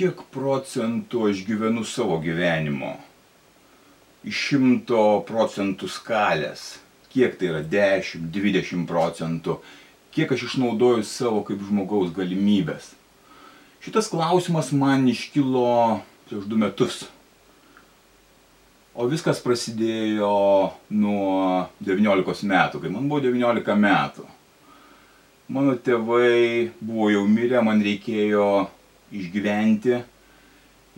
Kiek procentų aš gyvenu savo gyvenimo? Iš šimto procentų skalės. Kiek tai yra 10, 20 procentų? Kiek aš išnaudoju savo kaip žmogaus galimybės? Šitas klausimas man iškilo prieš du metus. O viskas prasidėjo nuo 19 metų, kai man buvo 19 metų. Mano tėvai buvo jau mirę, man reikėjo išgyventi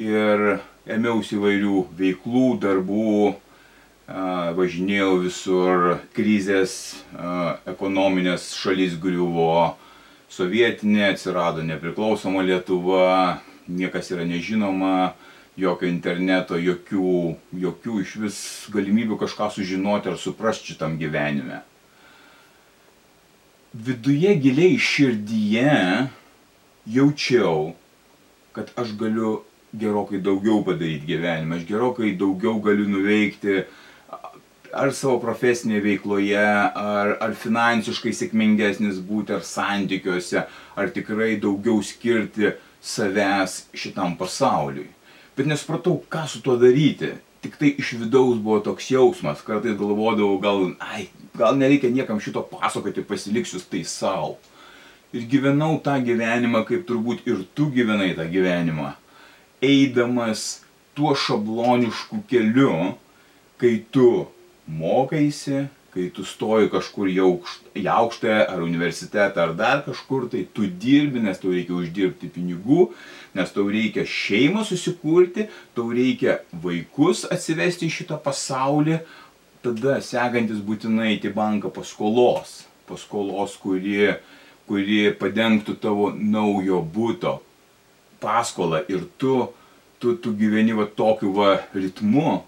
ir ėmiausi įvairių veiklų, darbų, važinėjau visur, krizės, ekonominės šalis griuvo, sovietinė, atsirado nepriklausoma Lietuva, niekas yra nežinoma, jokio interneto, jokių, jokių iš vis galimybių kažką sužinoti ar suprasti šitam gyvenime. Viduje giliai širdyje jaučiau, kad aš galiu gerokai daugiau padaryti gyvenime, aš gerokai daugiau galiu nuveikti ar savo profesinėje veikloje, ar, ar finansiškai sėkmingesnis būti, ar santykiuose, ar tikrai daugiau skirti savęs šitam pasauliui. Bet nesupratau, ką su tuo daryti. Tik tai iš vidaus buvo toks jausmas, kartais galvodavau, gal, ai, gal nereikia niekam šito pasakoti, pasiliksiu tai savo ir gyvenau tą gyvenimą, kaip turbūt ir tu gyvenai tą gyvenimą, eidamas tuo šablonišku keliu, kai tu mokaisi, kai tu stoji kažkur į aukštąją ar universitetą ar dar kažkur, tai tu dirbi, nes tau reikia uždirbti pinigų, nes tau reikia šeimą susikurti, tau reikia vaikus atsivesti į šitą pasaulį, tada sekantis būtinai į banką paskolos, paskolos, kuri kuri padengtų tavo naujo būto paskolą ir tu, tu, tu gyveni va tokiu va ritmu.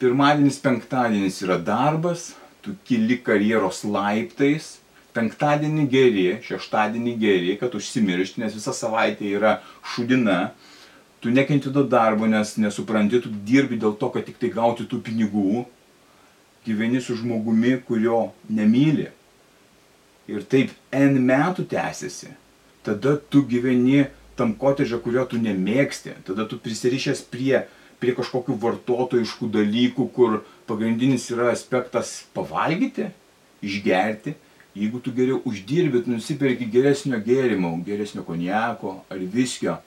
Pirmadienis, penktadienis yra darbas, tu kili karjeros laiptais, penktadienį geri, šeštadienį geri, kad užsimiršti, nes visa savaitė yra šudina, tu nekenti to darbo, nes nesupranti, tu dirbi dėl to, kad tik tai gauti tų pinigų, gyveni su žmogumi, kurio nemyli, ir taip N metų tęsiasi, tada tu gyveni tam koteže, kurio tu nemėgsti, tada tu prisirišęs prie, prie kažkokių vartotojiškų dalykų, kur pagrindinis yra aspektas pavalgyti, išgerti, jeigu tu geriau uždirbi, tu nusipirki geresnio gėrimo, geresnio konjako ar viskio,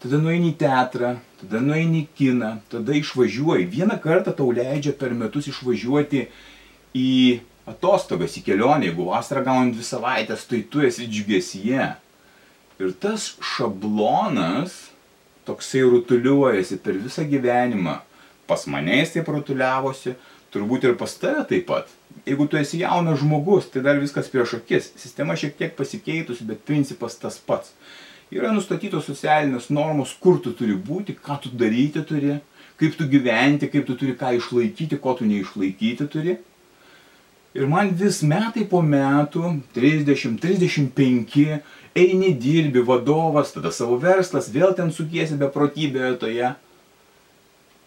tada nueini į teatrą, tada nueini į kiną, tada išvažiuoji. Vieną kartą tau leidžia per metus išvažiuoti į atostogas į kelionę, jeigu vasarą gauni dvi savaitės, tai tu esi džiugesyje. Ir tas šablonas toksai rutuliuojasi per visą gyvenimą. Pas mane jis taip rutuliavosi, turbūt ir pas tave taip pat. Jeigu tu esi jaunas žmogus, tai dar viskas prieš akis. Sistema šiek tiek pasikeitusi, bet principas tas pats. Yra nustatytos socialinės normos, kur tu turi būti, ką tu daryti turi, kaip tu gyventi, kaip tu turi ką išlaikyti, ko tu neišlaikyti turi. Ir man vis metai po metų, 30, 35, eini dirbi vadovas, tada savo verslas, vėl ten sukiesi beprotybėje toje.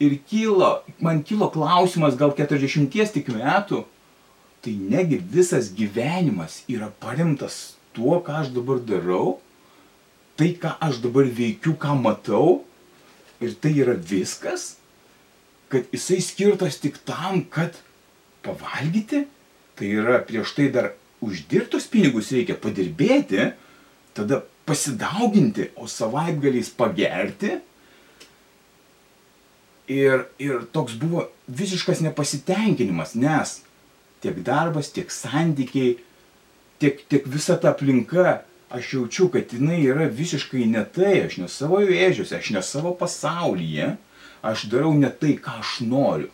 Ir kilo, man kilo klausimas gal 40 tik metų, tai negi visas gyvenimas yra paremtas tuo, ką aš dabar darau, tai, ką aš dabar veikiu, ką matau, ir tai yra viskas, kad jisai skirtas tik tam, kad pavalgyti, Tai yra prieš tai dar uždirbtus pinigus reikia padirbėti, tada pasidauginti, o savaitgaliais pagerti. Ir, ir toks buvo visiškas nepasitenkinimas, nes tiek darbas, tiek santykiai, tiek, tiek visa ta aplinka, aš jaučiu, kad jinai yra visiškai ne tai, aš ne savo vėžiuose, aš ne savo pasaulyje, aš darau ne tai, ką aš noriu.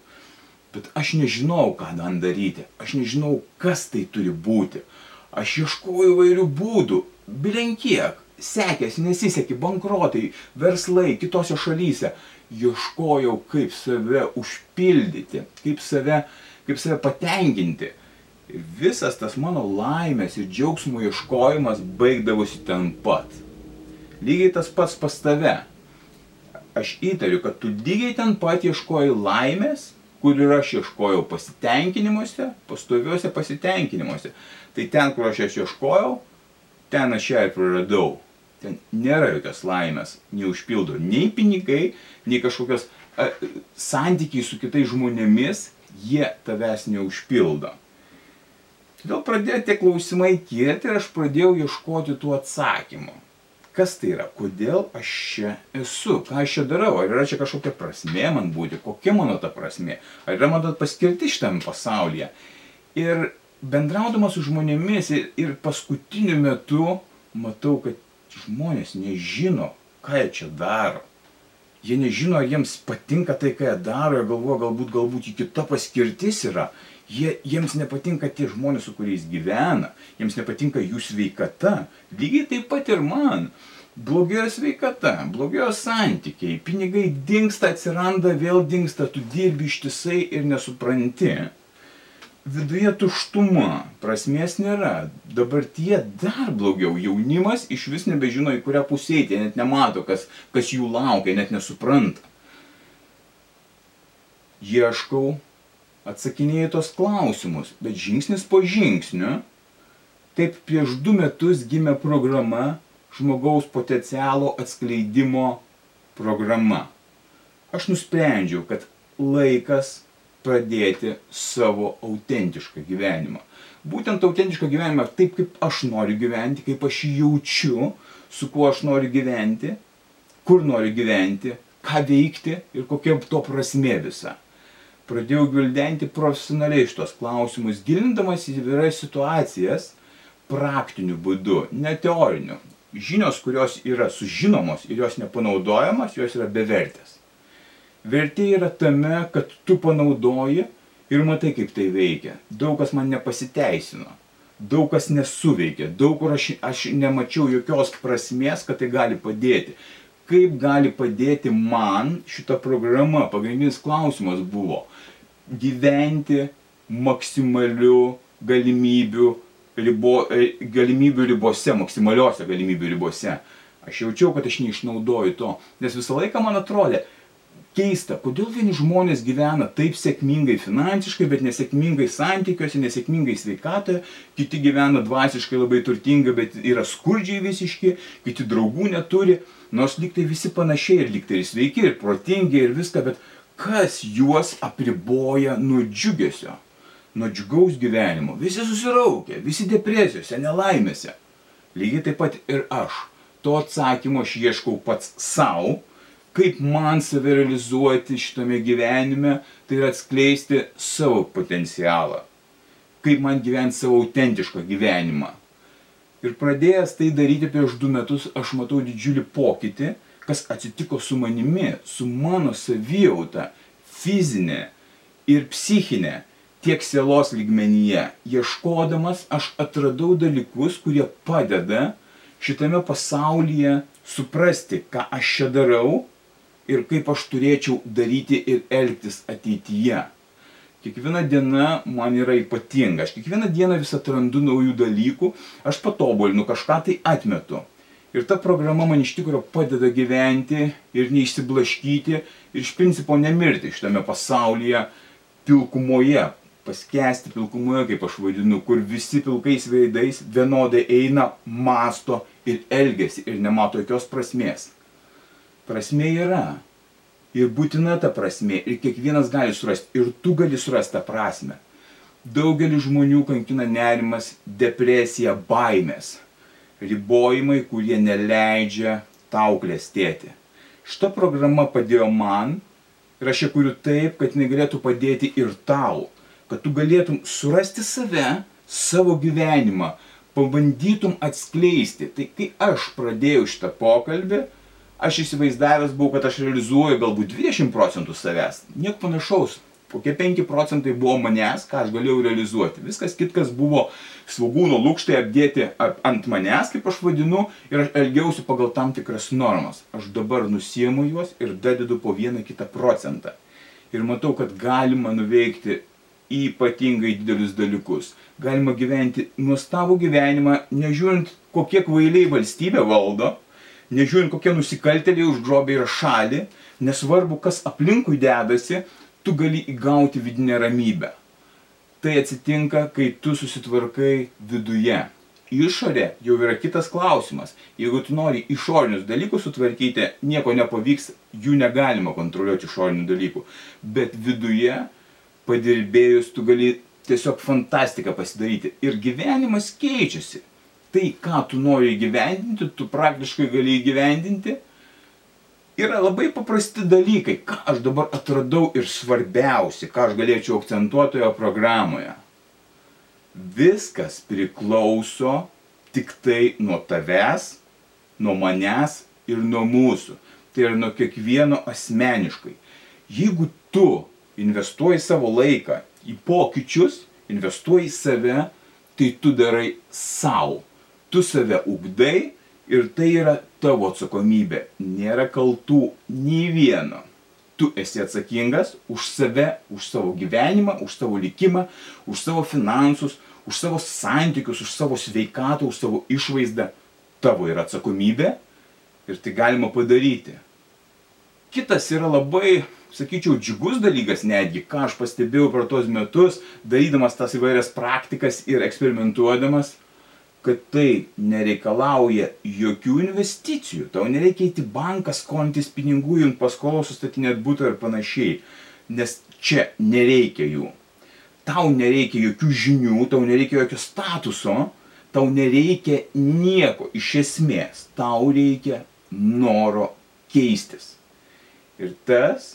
Bet aš nežinau, ką man daryti. Aš nežinau, kas tai turi būti. Aš ieškoju įvairių būdų, bilenkiek. sekėsi, nesisekė, bankrotai, verslai kitose šalyse. Ieškojau, kaip save užpildyti, kaip save, kaip save patenkinti. Ir visas tas mano laimės ir džiaugsmo ieškojimas baigdavosi ten pat. Lygiai tas pats pas tave. Aš įtariu, kad tu lygiai ten pat ieškoji laimės, kur ir aš ieškojau pasitenkinimuose, pastoviuose pasitenkinimuose. Tai ten, kur aš jas ieškojau, ten aš ją ir praradau. Ten nėra jokios laimės, neužpildo nei pinigai, nei kažkokios a, santykiai su kitais žmonėmis, jie tavęs neužpildo. Todėl pradėjo tie klausimai kilti ir aš pradėjau ieškoti tų atsakymų. Kas tai yra? Kodėl aš čia esu? Ką aš čia darau? Ar yra čia kažkokia prasmė man būti? Kokia mano ta prasmė? Ar yra mano paskirti šitam pasaulyje? Ir bendraudamas su žmonėmis ir, ir paskutiniu metu matau, kad žmonės nežino, ką jie čia daro. Jie nežino, ar jiems patinka tai, ką jie daro, jie galvoja, galbūt, galbūt jų kita paskirtis yra. Jie, jiems nepatinka tie žmonės, su kuriais gyvena, jiems nepatinka jų sveikata. Lygiai taip pat ir man. Blogėjo sveikata, blogėjo santykiai, pinigai dinksta, atsiranda, vėl dinksta, tu dirbi ištisai ir nesupranti viduje tuštuma, prasmės nėra. Dabar tie dar blogiau, jaunimas iš vis nebežino, į kurią pusę eiti, net nemato, kas, kas jų laukia, net nesupranta. Ieškau, atsakinėjau tos klausimus, bet žingsnis po žingsnio, taip prieš du metus gimė programa žmogaus potencialo atskleidimo programa. Aš nusprendžiau, kad laikas pradėti savo autentišką gyvenimą. Būtent autentišką gyvenimą taip, kaip aš noriu gyventi, kaip aš jaučiu, su kuo aš noriu gyventi, kur noriu gyventi, ką veikti ir kokia to prasme visa. Pradėjau gvildenti profesionaliai šitos klausimus, gilindamas į įvairias situacijas praktiniu būdu, ne teoriniu. Žinios, kurios yra sužinomos ir jos nepanaudojamas, jos yra bevertės. Vertė yra tame, kad tu panaudoji ir matai, kaip tai veikia. Daug kas man nepasiteisino, daug kas nesuveikė, daug kur aš, aš nemačiau jokios prasmės, kad tai gali padėti. Kaip gali padėti man šita programa, pagrindinis klausimas buvo gyventi maksimaliu galimybių, ribo, e, galimybių ribose, maksimaliuose galimybių ribose. Aš jaučiau, kad aš neišnaudoju to, nes visą laiką man atrodė, keista, kodėl vieni žmonės gyvena taip sėkmingai finansiškai, bet nesėkmingai santykiuose, nesėkmingai sveikatoje, kiti gyvena dvasiškai labai turtingai, bet yra skurdžiai visiški, kiti draugų neturi, nors liktai visi panašiai ir liktai ir sveiki, ir protingi, ir viską, bet kas juos apriboja nuo džiugesio, nuo džiugaus gyvenimo. Visi susiraukia, visi depresijose, nelaimėse. Lygiai taip pat ir aš. To atsakymo aš ieškau pats savo kaip man save realizuoti šitame gyvenime, tai yra atskleisti savo potencialą. Kaip man gyventi savo autentišką gyvenimą. Ir pradėjęs tai daryti prieš du metus, aš matau didžiulį pokytį, kas atsitiko su manimi, su mano savijauta, fizinė ir psichinė, tiek sielos lygmenyje. Ieškodamas aš atradau dalykus, kurie padeda šitame pasaulyje suprasti, ką aš čia darau ir kaip aš turėčiau daryti ir elgtis ateityje. Kiekviena diena man yra ypatinga, aš kiekvieną dieną vis atrandu naujų dalykų, aš patobulinu, kažką tai atmetu. Ir ta programa man iš tikrųjų padeda gyventi ir neišsiblaškyti ir iš principo nemirti šitame pasaulyje pilkumoje, paskesti pilkumoje, kaip aš vadinu, kur visi pilkais veidais vienodai eina, masto ir elgesi ir nemato jokios prasmės. Prasmė yra. Ir būtina ta prasmė. Ir kiekvienas gali surasti. Ir tu gali surasti tą prasme. Daugelį žmonių kankina nerimas, depresija, baimės. Ribojimai, kurie neleidžia tau klestėti. Šita programa padėjo man ir aš ją kuriu taip, kad jinai galėtų padėti ir tau. Kad tu galėtum surasti save, savo gyvenimą, pabandytum atskleisti. Tai kai aš pradėjau šitą pokalbį, aš įsivaizdavęs buvau, kad aš realizuoju galbūt 20 procentų savęs. Nieko panašaus. kokie 5 procentai buvo manęs, ką aš galėjau realizuoti. Viskas kitkas buvo svagūno lūkštai apdėti ant manęs, kaip aš vadinu, ir aš elgiausi pagal tam tikras normas. Aš dabar nusiemu juos ir dadedu po vieną kitą procentą. Ir matau, kad galima nuveikti ypatingai didelius dalykus. Galima gyventi nuostabų gyvenimą, nežiūrint, kokie kvailiai valstybė valdo, nežiūrint, kokie nusikaltėliai užgrobė ir šalį, nesvarbu, kas aplinkui dedasi, tu gali įgauti vidinę ramybę. Tai atsitinka, kai tu susitvarkai viduje. Išorė jau yra kitas klausimas. Jeigu tu nori išorinius dalykus sutvarkyti, nieko nepavyks, jų negalima kontroliuoti išorinių dalykų. Bet viduje, padirbėjus, tu gali tiesiog fantastiką pasidaryti. Ir gyvenimas keičiasi. Tai, ką tu nori įgyvendinti, tu praktiškai gali įgyvendinti yra labai paprasti dalykai, ką aš dabar atradau ir svarbiausi, ką aš galėčiau akcentuoti toje programoje. Viskas priklauso tik tai nuo tavęs, nuo manęs ir nuo mūsų. Tai yra nuo kiekvieno asmeniškai. Jeigu tu investuoji savo laiką į pokyčius, investuoji į save, tai tu darai savo. Tu save ugdai ir tai yra tavo atsakomybė. Nėra kaltų nei vieno. Tu esi atsakingas už save, už savo gyvenimą, už savo likimą, už savo finansus, už savo santykius, už savo sveikatą, už savo išvaizdą. Tavo yra atsakomybė ir tai galima padaryti. Kitas yra labai, sakyčiau, džiugus dalykas netgi, ką aš pastebėjau per tuos metus, darydamas tas įvairias praktikas ir eksperimentuodamas – kad tai nereikalauja jokių investicijų. Tau nereikia įti banką, skolintis pinigų, jums paskolos sustatinėti būtų ir panašiai. Nes čia nereikia jų. Tau nereikia jokių žinių, tau nereikia jokio statuso, tau nereikia nieko iš esmės. Tau reikia noro keistis. Ir tas,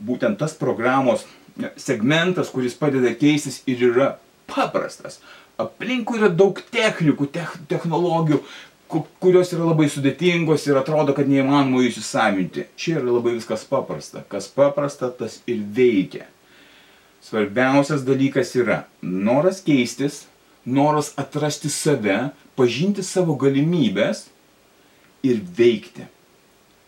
būtent tas programos segmentas, kuris padeda keistis ir yra paprastas aplinkui yra daug technikų, tech, technologijų, kurios yra labai sudėtingos ir atrodo, kad neįmanoma jų įsisavinti. Čia yra labai viskas paprasta. Kas paprasta, tas ir veikia. Svarbiausias dalykas yra noras keistis, noras atrasti save, pažinti savo galimybės ir veikti.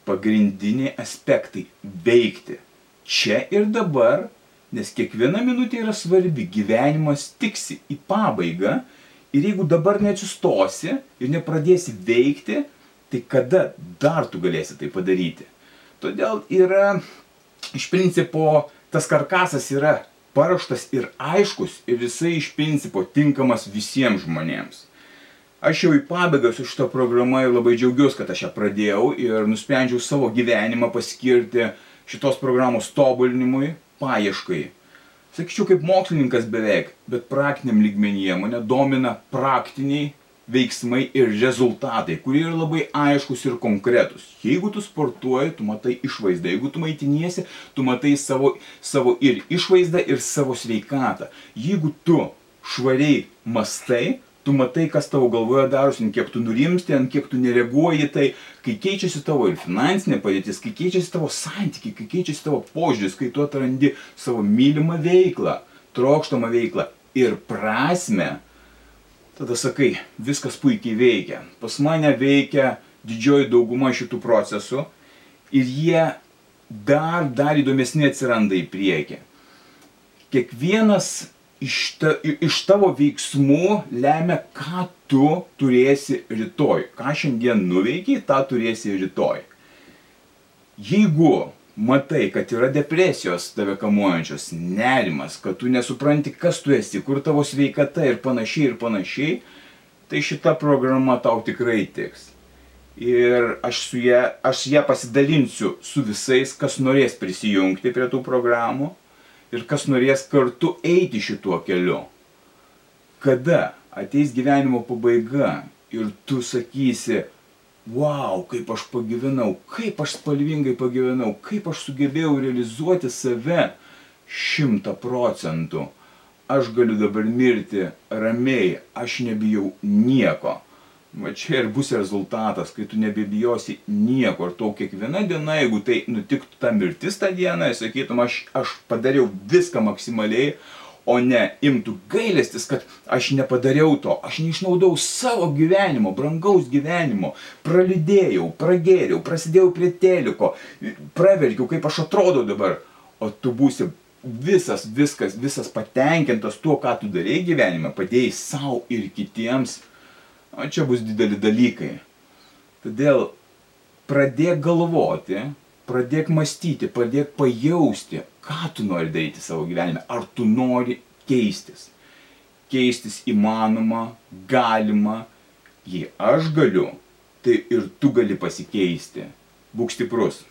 Pagrindiniai aspektai - veikti. Čia ir dabar Nes kiekviena minutė yra svarbi, gyvenimas tiksi į pabaigą ir jeigu dabar neatsistosi ir nepradėsi veikti, tai kada dar tu galėsi tai padaryti. Todėl yra, iš principo, tas karkasas yra paruoštas ir aiškus ir jisai iš principo tinkamas visiems žmonėms. Aš jau į pabaigą su šito programa ir labai džiaugiuosi, kad aš ją pradėjau ir nusprendžiau savo gyvenimą paskirti šitos programos tobulinimui, paieškai. Sakyčiau, kaip mokslininkas beveik, bet praktiniam lygmenyje mane domina praktiniai veiksmai ir rezultatai, kurie yra labai aiškus ir konkretus. Jeigu tu sportuoji, tu matai išvaizdą, jeigu tu maitiniesi, tu matai savo, savo ir išvaizdą, ir savo sveikatą. Jeigu tu švariai mastai, tu matai, kas tavo galvoje darosi, ant kiek tu nurimsti, ant kiek tu nereaguoji, tai kai keičiasi tavo ir finansinė padėtis, kai keičiasi tavo santykiai, kai keičiasi tavo požiūris, kai tu atrandi savo mylimą veiklą, trokštamą veiklą ir prasme, tada sakai, viskas puikiai veikia. Pas mane veikia didžioji dauguma šitų procesų ir jie dar, dar įdomesni atsiranda į priekį. Kiekvienas iš, ta, iš tavo veiksmų lemia, ką tu turėsi rytoj. Ką šiandien nuveikiai, tą turėsi rytoj. Jeigu matai, kad yra depresijos tave kamuojančios, nerimas, kad tu nesupranti, kas tu esi, kur tavo sveikata ir panašiai ir panašiai, tai šita programa tau tikrai tiks. Ir aš su ją, aš ją pasidalinsiu su visais, kas norės prisijungti prie tų programų ir kas norės kartu eiti šituo keliu. Kada ateis gyvenimo pabaiga ir tu sakysi, wow, kaip aš pagyvenau, kaip aš spalvingai pagyvenau, kaip aš sugebėjau realizuoti save šimta procentų. Aš galiu dabar mirti ramiai, aš nebijau nieko. Va čia ir bus rezultatas, kai tu nebebijosi nieko. Ir tau kiekviena diena, jeigu tai nutiktų ta mirtis tą dieną, sakytum, aš, aš padariau viską maksimaliai, o ne imtų gailestis, kad aš nepadariau to, aš neišnaudau savo gyvenimo, brangaus gyvenimo, pralidėjau, pragėriau, prasidėjau prie teliko, praverkiau, kaip aš atrodau dabar, o tu būsi visas, viskas, visas patenkintas tuo, ką tu darėjai gyvenime, padėjai savo ir kitiems, o čia bus dideli dalykai. Todėl pradėk galvoti, pradėk mąstyti, pradėk pajausti, ką tu nori daryti savo gyvenime, ar tu nori keistis. Keistis įmanoma, galima, jei aš galiu, tai ir tu gali pasikeisti. Būk stiprus.